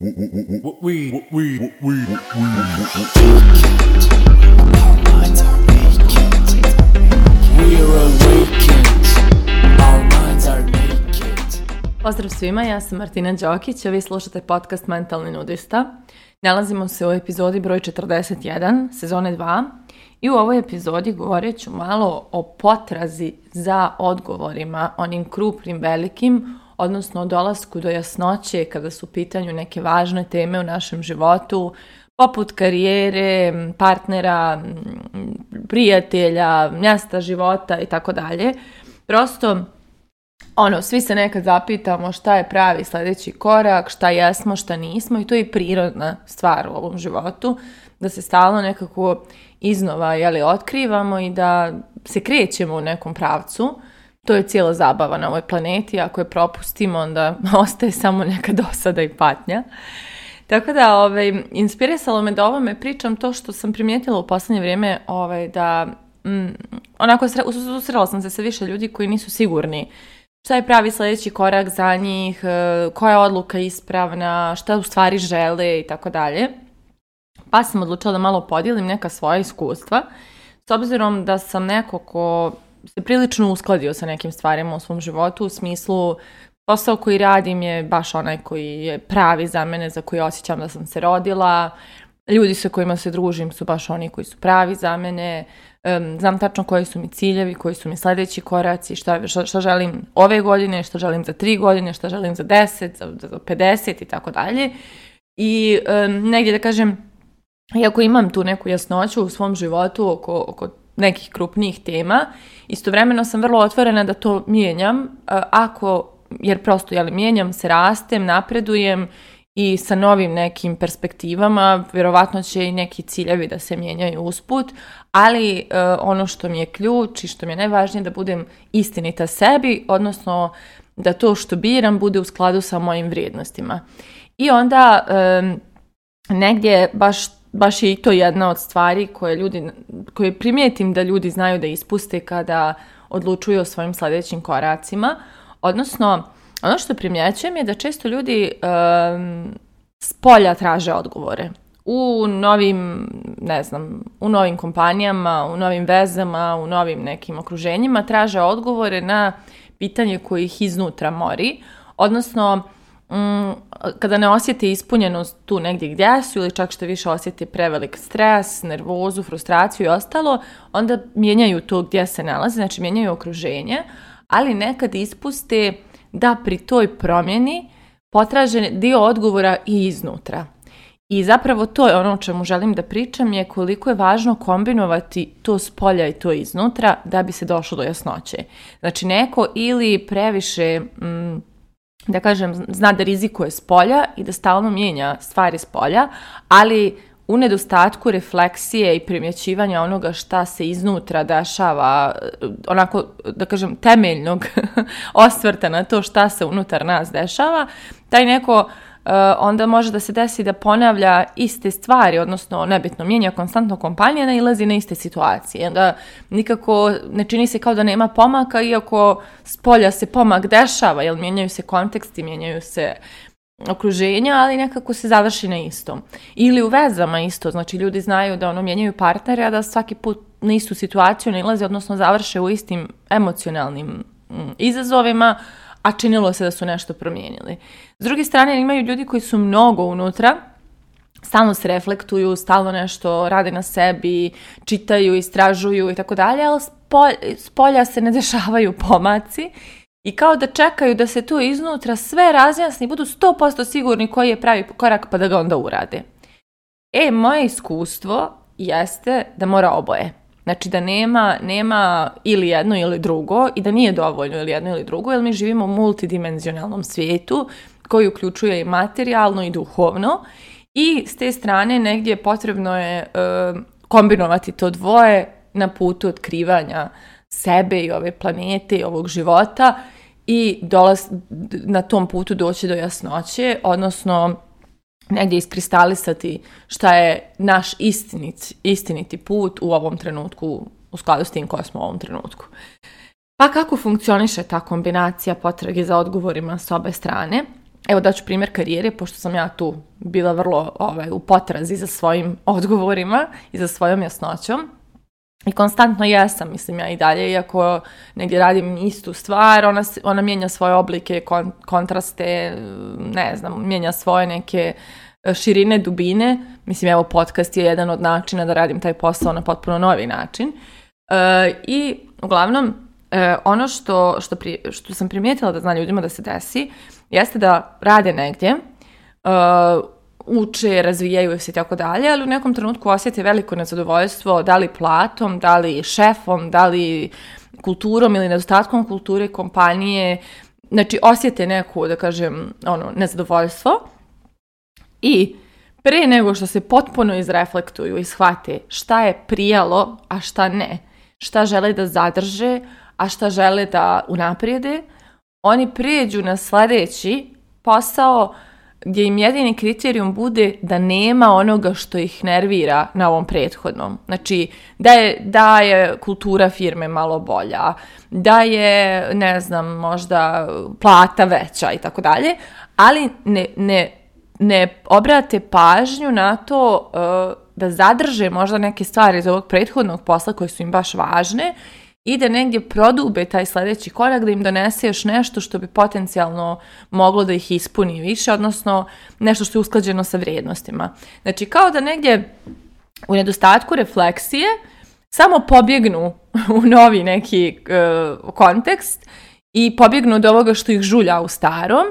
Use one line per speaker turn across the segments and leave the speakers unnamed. Pozdrav svima, ja sam Martina Đokić, a vi slušate podcast Mentalni nudista. Nalazimo se u epizodi broj 41, sezone 2, i u ovoj epizodi govorit ću malo o potrazi za odgovorima, onim krupnim, velikim, odnosno o dolasku do jasnoće kada su u pitanju neke važne teme u našem životu, poput karijere, partnera, prijatelja, mjesta života i tako dalje. Prosto, ono, svi se nekad zapitamo šta je pravi sljedeći korak, šta jesmo, šta nismo i to je prirodna stvar u ovom životu, da se stalno nekako iznova jeli, otkrivamo i da se krećemo u nekom pravcu to je cijela zabava na ovoj planeti, ako je propustimo onda ostaje samo neka dosada i patnja. Tako da, ovaj, inspirisalo me da ovome pričam to što sam primijetila u posljednje vrijeme, ovaj, da mm, onako susrela sam se sa više ljudi koji nisu sigurni šta je pravi sljedeći korak za njih, e, koja je odluka ispravna, šta u stvari žele i tako dalje. Pa sam odlučila da malo podijelim neka svoja iskustva, s obzirom da sam neko ko se prilično uskladio sa nekim stvarima u svom životu u smislu posao koji radim je baš onaj koji je pravi za mene, za koji osjećam da sam se rodila. Ljudi sa kojima se družim su baš oni koji su pravi za mene. Znam tačno koji su mi ciljevi, koji su mi sljedeći koraci, šta, šta, želim ove godine, šta želim za tri godine, šta želim za deset, za, za 50 i tako dalje. I negdje da kažem, iako imam tu neku jasnoću u svom životu oko, oko nekih krupnijih tema. Istovremeno sam vrlo otvorena da to mijenjam, e, ako, jer prosto jel, mijenjam se, rastem, napredujem i sa novim nekim perspektivama, vjerovatno će i neki ciljevi da se mijenjaju usput, ali e, ono što mi je ključ i što mi je najvažnije da budem istinita sebi, odnosno da to što biram bude u skladu sa mojim vrijednostima. I onda e, negdje baš baš je i to jedna od stvari koje ljudi koje primijetim da ljudi znaju da ispuste kada odlučuju o svojim sljedećim koracima. Odnosno, ono što primjećujem je da često ljudi um, s polja traže odgovore. U novim, ne znam, u novim kompanijama, u novim vezama, u novim nekim okruženjima traže odgovore na pitanje koje ih iznutra mori. Odnosno, Mm, kada ne osjeti ispunjenost tu negdje gdje su ili čak što više osjeti prevelik stres, nervozu, frustraciju i ostalo, onda mijenjaju to gdje se nalaze, znači mijenjaju okruženje, ali nekad ispuste da pri toj promjeni potraže dio odgovora i iznutra. I zapravo to je ono o čemu želim da pričam je koliko je važno kombinovati to s polja i to iznutra da bi se došlo do jasnoće. Znači neko ili previše... Mm, da kažem, zna da rizikuje s polja i da stalno mijenja stvari s polja, ali u nedostatku refleksije i primjećivanja onoga šta se iznutra dešava, e, onako, da kažem, temeljnog osvrta na to šta se unutar nas dešava, taj neko Eh, onda može da se desi da ponavlja iste stvari, odnosno nebitno mijenja konstantno kompanije, nailazi na iste situacije. Onda nikako ne čini se kao da nema pomaka, iako s polja se pomak dešava, jer mijenjaju se konteksti, mijenjaju se okruženja, ali nekako se završi na istom. Ili u vezama isto, znači ljudi znaju da ono mijenjaju partnere, a da svaki put na istu situaciju nailaze, odnosno završe u istim emocionalnim mm, izazovima, a činilo se da su nešto promijenili. S druge strane, imaju ljudi koji su mnogo unutra, stalno se reflektuju, stalno nešto rade na sebi, čitaju, istražuju i tako dalje, ali s polja se ne dešavaju pomaci i kao da čekaju da se tu iznutra sve razjasni, budu 100% sigurni koji je pravi korak pa da ga onda urade. E, moje iskustvo jeste da mora oboje. Znači da nema, nema ili jedno ili drugo i da nije dovoljno ili jedno ili drugo, jer mi živimo u multidimenzionalnom svijetu koji uključuje i materijalno i duhovno i s te strane negdje potrebno je e, kombinovati to dvoje na putu otkrivanja sebe i ove planete i ovog života i dolaz, na tom putu doći do jasnoće, odnosno negdje iskristalisati šta je naš istiniti put u ovom trenutku, u skladu s tim koja smo u ovom trenutku. Pa kako funkcioniše ta kombinacija potrage za odgovorima s obe strane? Evo daću primjer karijere, pošto sam ja tu bila vrlo ovaj, u potrazi za svojim odgovorima i za svojom jasnoćom i konstantno jesam, mislim ja i dalje, iako negdje radim istu stvar, ona, ona mijenja svoje oblike, kontraste, ne znam, mijenja svoje neke e, širine, dubine. Mislim, evo, podcast je jedan od načina da radim taj posao na potpuno novi način. E, I, uglavnom, e, ono što, što, što sam primijetila da zna ljudima da se desi, jeste da rade negdje, uče, razvijaju se i tako dalje, ali u nekom trenutku osjete veliko nezadovoljstvo da li platom, da li šefom, da li kulturom ili nedostatkom kulture kompanije, znači osjete neko, da kažem, ono, nezadovoljstvo i pre nego što se potpuno izreflektuju i shvate šta je prijalo, a šta ne, šta žele da zadrže, a šta žele da unaprijede, oni prijeđu na sljedeći posao gdje im jedini kriterijum bude da nema onoga što ih nervira na ovom prethodnom. Znači, da je, da je kultura firme malo bolja, da je, ne znam, možda plata veća i tako dalje, ali ne, ne, ne obrate pažnju na to e, da zadrže možda neke stvari iz ovog prethodnog posla koje su im baš važne i da negdje prodube taj sljedeći korak, da im donese još nešto što bi potencijalno moglo da ih ispuni više, odnosno nešto što je usklađeno sa vrijednostima. Znači kao da negdje u nedostatku refleksije samo pobjegnu u novi neki e, kontekst i pobjegnu od ovoga što ih žulja u starom,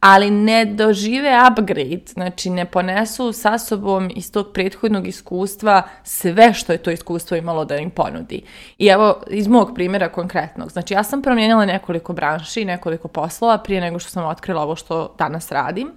ali ne dožive upgrade, znači ne ponesu sa sobom iz tog prethodnog iskustva sve što je to iskustvo imalo da im ponudi. I evo, iz mog primjera konkretnog, znači ja sam promijenila nekoliko branši, nekoliko poslova prije nego što sam otkrila ovo što danas radim.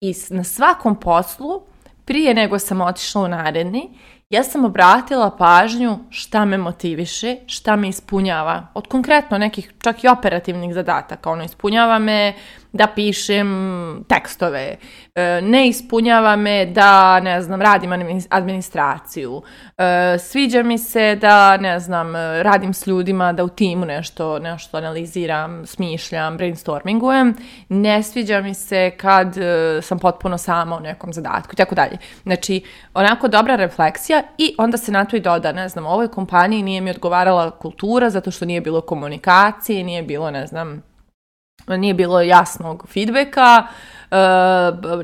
I na svakom poslu, prije nego sam otišla u naredni, ja sam obratila pažnju šta me motiviše, šta me ispunjava. Od konkretno nekih čak i operativnih zadataka. Ono, ispunjava me da pišem tekstove, e, ne ispunjava me da, ne znam, radim administraciju, e, sviđa mi se da, ne znam, radim s ljudima, da u timu nešto, nešto analiziram, smišljam, brainstormingujem, ne sviđa mi se kad e, sam potpuno sama u nekom zadatku i tako dalje. Znači, onako dobra refleksija i onda se na to i doda, ne znam, ovoj kompaniji nije mi odgovarala kultura zato što nije bilo komunikacije, nije bilo, ne znam, nije bilo jasnog feedbacka, e,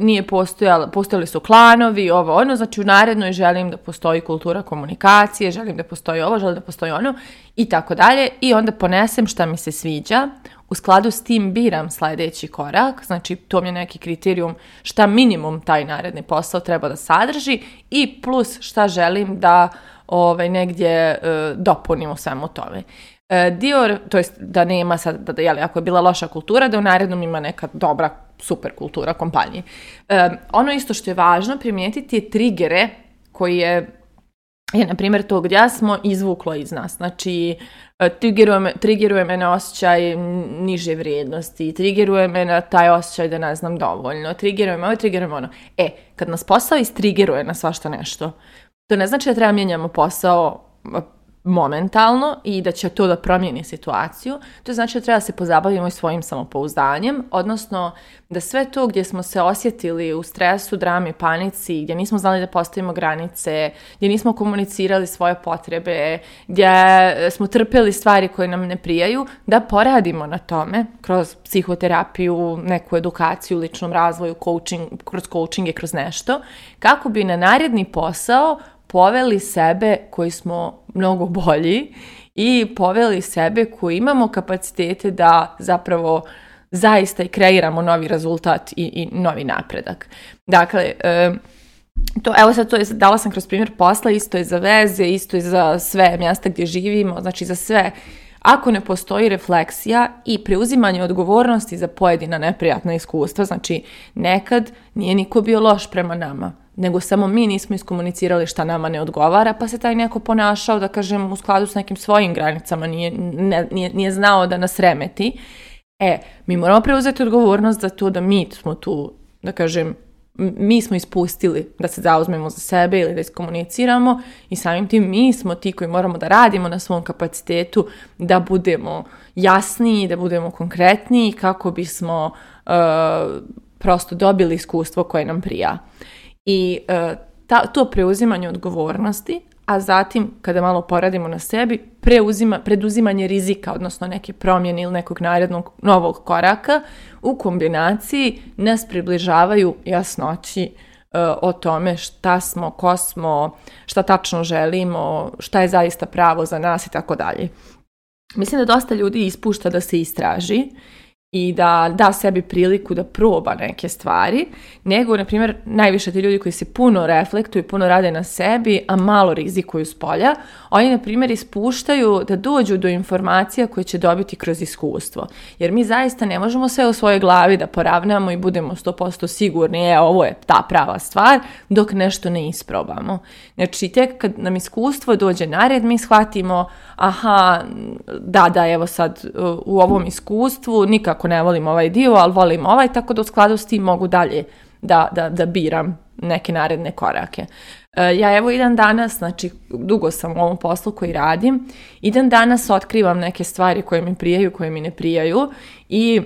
nije postojala, postojali su klanovi, ovo ono, znači u narednoj želim da postoji kultura komunikacije, želim da postoji ovo, želim da postoji ono i tako dalje i onda ponesem šta mi se sviđa, u skladu s tim biram sljedeći korak, znači to mi je neki kriterijum šta minimum taj naredni posao treba da sadrži i plus šta želim da ovaj, negdje e, dopunim u svemu tome. E, dio, to jest da nema sad, da, jeli, ako je bila loša kultura, da u narednom ima neka dobra super kultura kompanije. E, ono isto što je važno primijetiti je trigere koji je, na primjer, to gdje smo izvuklo iz nas. Znači, trigeruje, trigeruje me na osjećaj niže vrijednosti, trigeruje me na taj osjećaj da ne znam dovoljno, trigeruje me ovo, trigeruje ono. E, kad nas posao istrigeruje na svašta nešto, to ne znači da treba mijenjamo posao momentalno i da će to da promijeni situaciju, to znači da treba se pozabavimo i svojim samopouzdanjem, odnosno da sve to gdje smo se osjetili u stresu, drami, panici, gdje nismo znali da postavimo granice, gdje nismo komunicirali svoje potrebe, gdje e, smo trpili stvari koje nam ne prijaju, da poradimo na tome kroz psihoterapiju, neku edukaciju, ličnom razvoju, coaching, kroz kroz nešto, kako bi na naredni posao poveli sebe koji smo mnogo bolji i poveli sebe koji imamo kapacitete da zapravo zaista i kreiramo novi rezultat i, i novi napredak. Dakle, to, evo sad to je, dala sam kroz primjer posla, isto je za veze, isto je za sve mjesta gdje živimo, znači za sve. Ako ne postoji refleksija i preuzimanje odgovornosti za pojedina neprijatna iskustva, znači nekad nije niko bio loš prema nama nego samo mi nismo iskomunicirali šta nama ne odgovara, pa se taj neko ponašao, da kažem, u skladu s nekim svojim granicama, nije, nije, nije znao da nas remeti. E, mi moramo preuzeti odgovornost za to da mi smo tu, da kažem, mi smo ispustili da se zauzmemo za sebe ili da iskomuniciramo i samim tim mi smo ti koji moramo da radimo na svom kapacitetu da budemo jasniji, da budemo konkretniji kako bismo e, prosto dobili iskustvo koje nam prija. I e, ta, to preuzimanje odgovornosti, a zatim, kada malo poradimo na sebi, preuzima, preduzimanje rizika, odnosno neke promjene ili nekog narednog novog koraka, u kombinaciji nas približavaju jasnoći e, o tome šta smo, ko smo, šta tačno želimo, šta je zaista pravo za nas i tako dalje. Mislim da dosta ljudi ispušta da se istraži i da da sebi priliku da proba neke stvari, nego, na primjer, najviše ti ljudi koji se puno reflektuju, puno rade na sebi, a malo rizikuju s polja, oni, na primjer, ispuštaju da dođu do informacija koje će dobiti kroz iskustvo. Jer mi zaista ne možemo sve u svojoj glavi da poravnamo i budemo 100% sigurni, e, ovo je ta prava stvar, dok nešto ne isprobamo. Znači, tek kad nam iskustvo dođe na red, mi shvatimo, aha, da, da, evo sad, u ovom iskustvu nikako onako ne volim ovaj dio, ali volim ovaj, tako da u skladu s tim mogu dalje da, da, da biram neke naredne korake. E, ja evo idem danas, znači dugo sam u ovom poslu koji radim, idem danas otkrivam neke stvari koje mi prijaju, koje mi ne prijaju i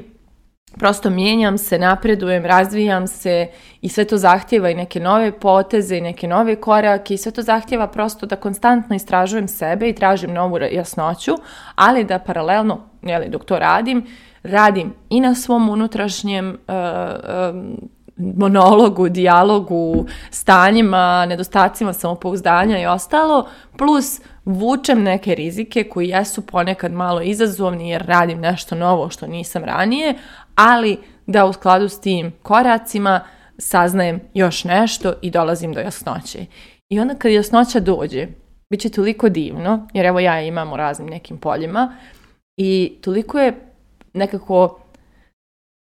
prosto mijenjam se, napredujem, razvijam se i sve to zahtjeva i neke nove poteze i neke nove korake i sve to zahtjeva prosto da konstantno istražujem sebe i tražim novu jasnoću, ali da paralelno, jeli, dok to radim, radim i na svom unutrašnjem e, e, monologu, dijalogu, stanjima, nedostacima samopouzdanja i ostalo, plus vučem neke rizike koji jesu ponekad malo izazovni jer radim nešto novo što nisam ranije, ali da u skladu s tim koracima saznajem još nešto i dolazim do jasnoće. I onda kad jasnoća dođe, bit će toliko divno, jer evo ja imam u raznim nekim poljima, i toliko je nekako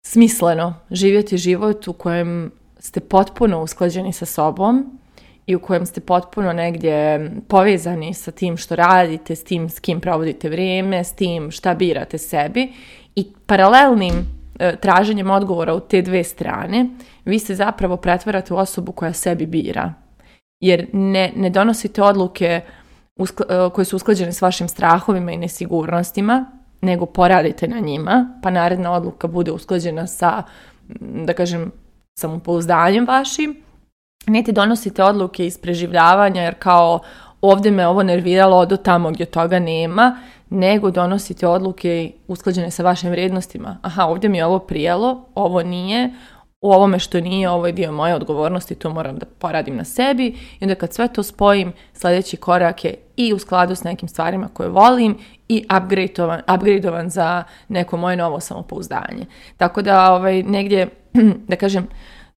smisleno živjeti život u kojem ste potpuno usklađeni sa sobom i u kojem ste potpuno negdje povezani sa tim što radite, s tim s kim provodite vrijeme, s tim šta birate sebi i paralelnim e, traženjem odgovora u te dve strane vi se zapravo pretvarate u osobu koja sebi bira. Jer ne, ne donosite odluke e, koje su usklađene s vašim strahovima i nesigurnostima, nego poradite na njima, pa naredna odluka bude usklađena sa, da kažem, samopouzdanjem vašim, niti donosite odluke iz preživljavanja jer kao ovdje me ovo nerviralo, odo tamo gdje toga nema, nego donosite odluke usklađene sa vašim vrijednostima. Aha, ovdje mi je ovo prijelo, ovo nije, u ovome što nije, ovo je dio moje odgovornosti, to moram da poradim na sebi i onda kad sve to spojim, sljedeći korak je i u skladu s nekim stvarima koje volim i upgradeovan, upgradeovan za neko moje novo samopouzdanje. Tako da ovaj, negdje, da kažem,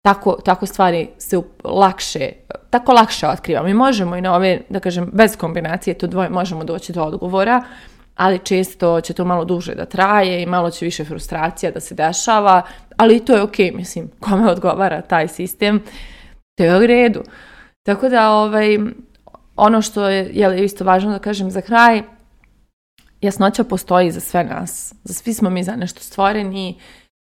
tako, tako stvari se lakše, tako lakše otkrivamo i možemo i na ove, da kažem, bez kombinacije to dvoje možemo doći do odgovora, ali često će to malo duže da traje i malo će više frustracija da se dešava, ali to je ok, mislim, kome odgovara taj sistem, to je u redu. Tako da, ovaj, ono što je isto važno da kažem za kraj, jasnoća postoji za sve nas. Za svi smo mi za nešto stvoreni,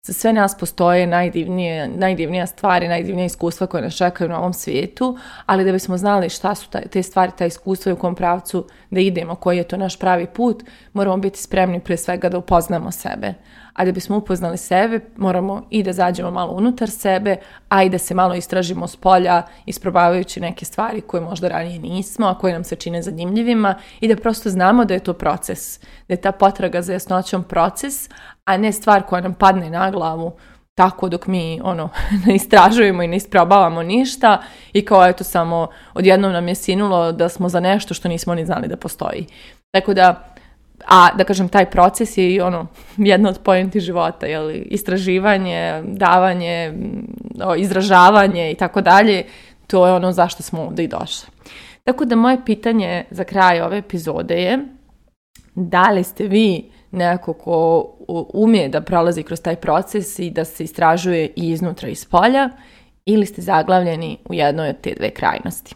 za sve nas postoje najdivnije, najdivnija stvari, najdivnija iskustva koje nas čekaju na ovom svijetu, ali da bismo znali šta su te stvari, ta iskustva i u kom pravcu da idemo, koji je to naš pravi put, moramo biti spremni prije svega da upoznamo sebe a da bismo upoznali sebe moramo i da zađemo malo unutar sebe, a i da se malo istražimo s polja, isprobavajući neke stvari koje možda ranije nismo, a koje nam se čine zanimljivima i da prosto znamo da je to proces, da je ta potraga za jasnoćom proces, a ne stvar koja nam padne na glavu tako dok mi ono ne istražujemo i ne isprobavamo ništa i kao eto samo odjednom nam je sinulo da smo za nešto što nismo ni znali da postoji. Tako da a da kažem taj proces je i ono jedna od pojenti života li istraživanje davanje izražavanje i tako dalje to je ono zašto smo ovdje i došli tako da moje pitanje za kraj ove epizode je da li ste vi neko ko umije da prolazi kroz taj proces i da se istražuje i iznutra i iz polja ili ste zaglavljeni u jednoj od te dve krajnosti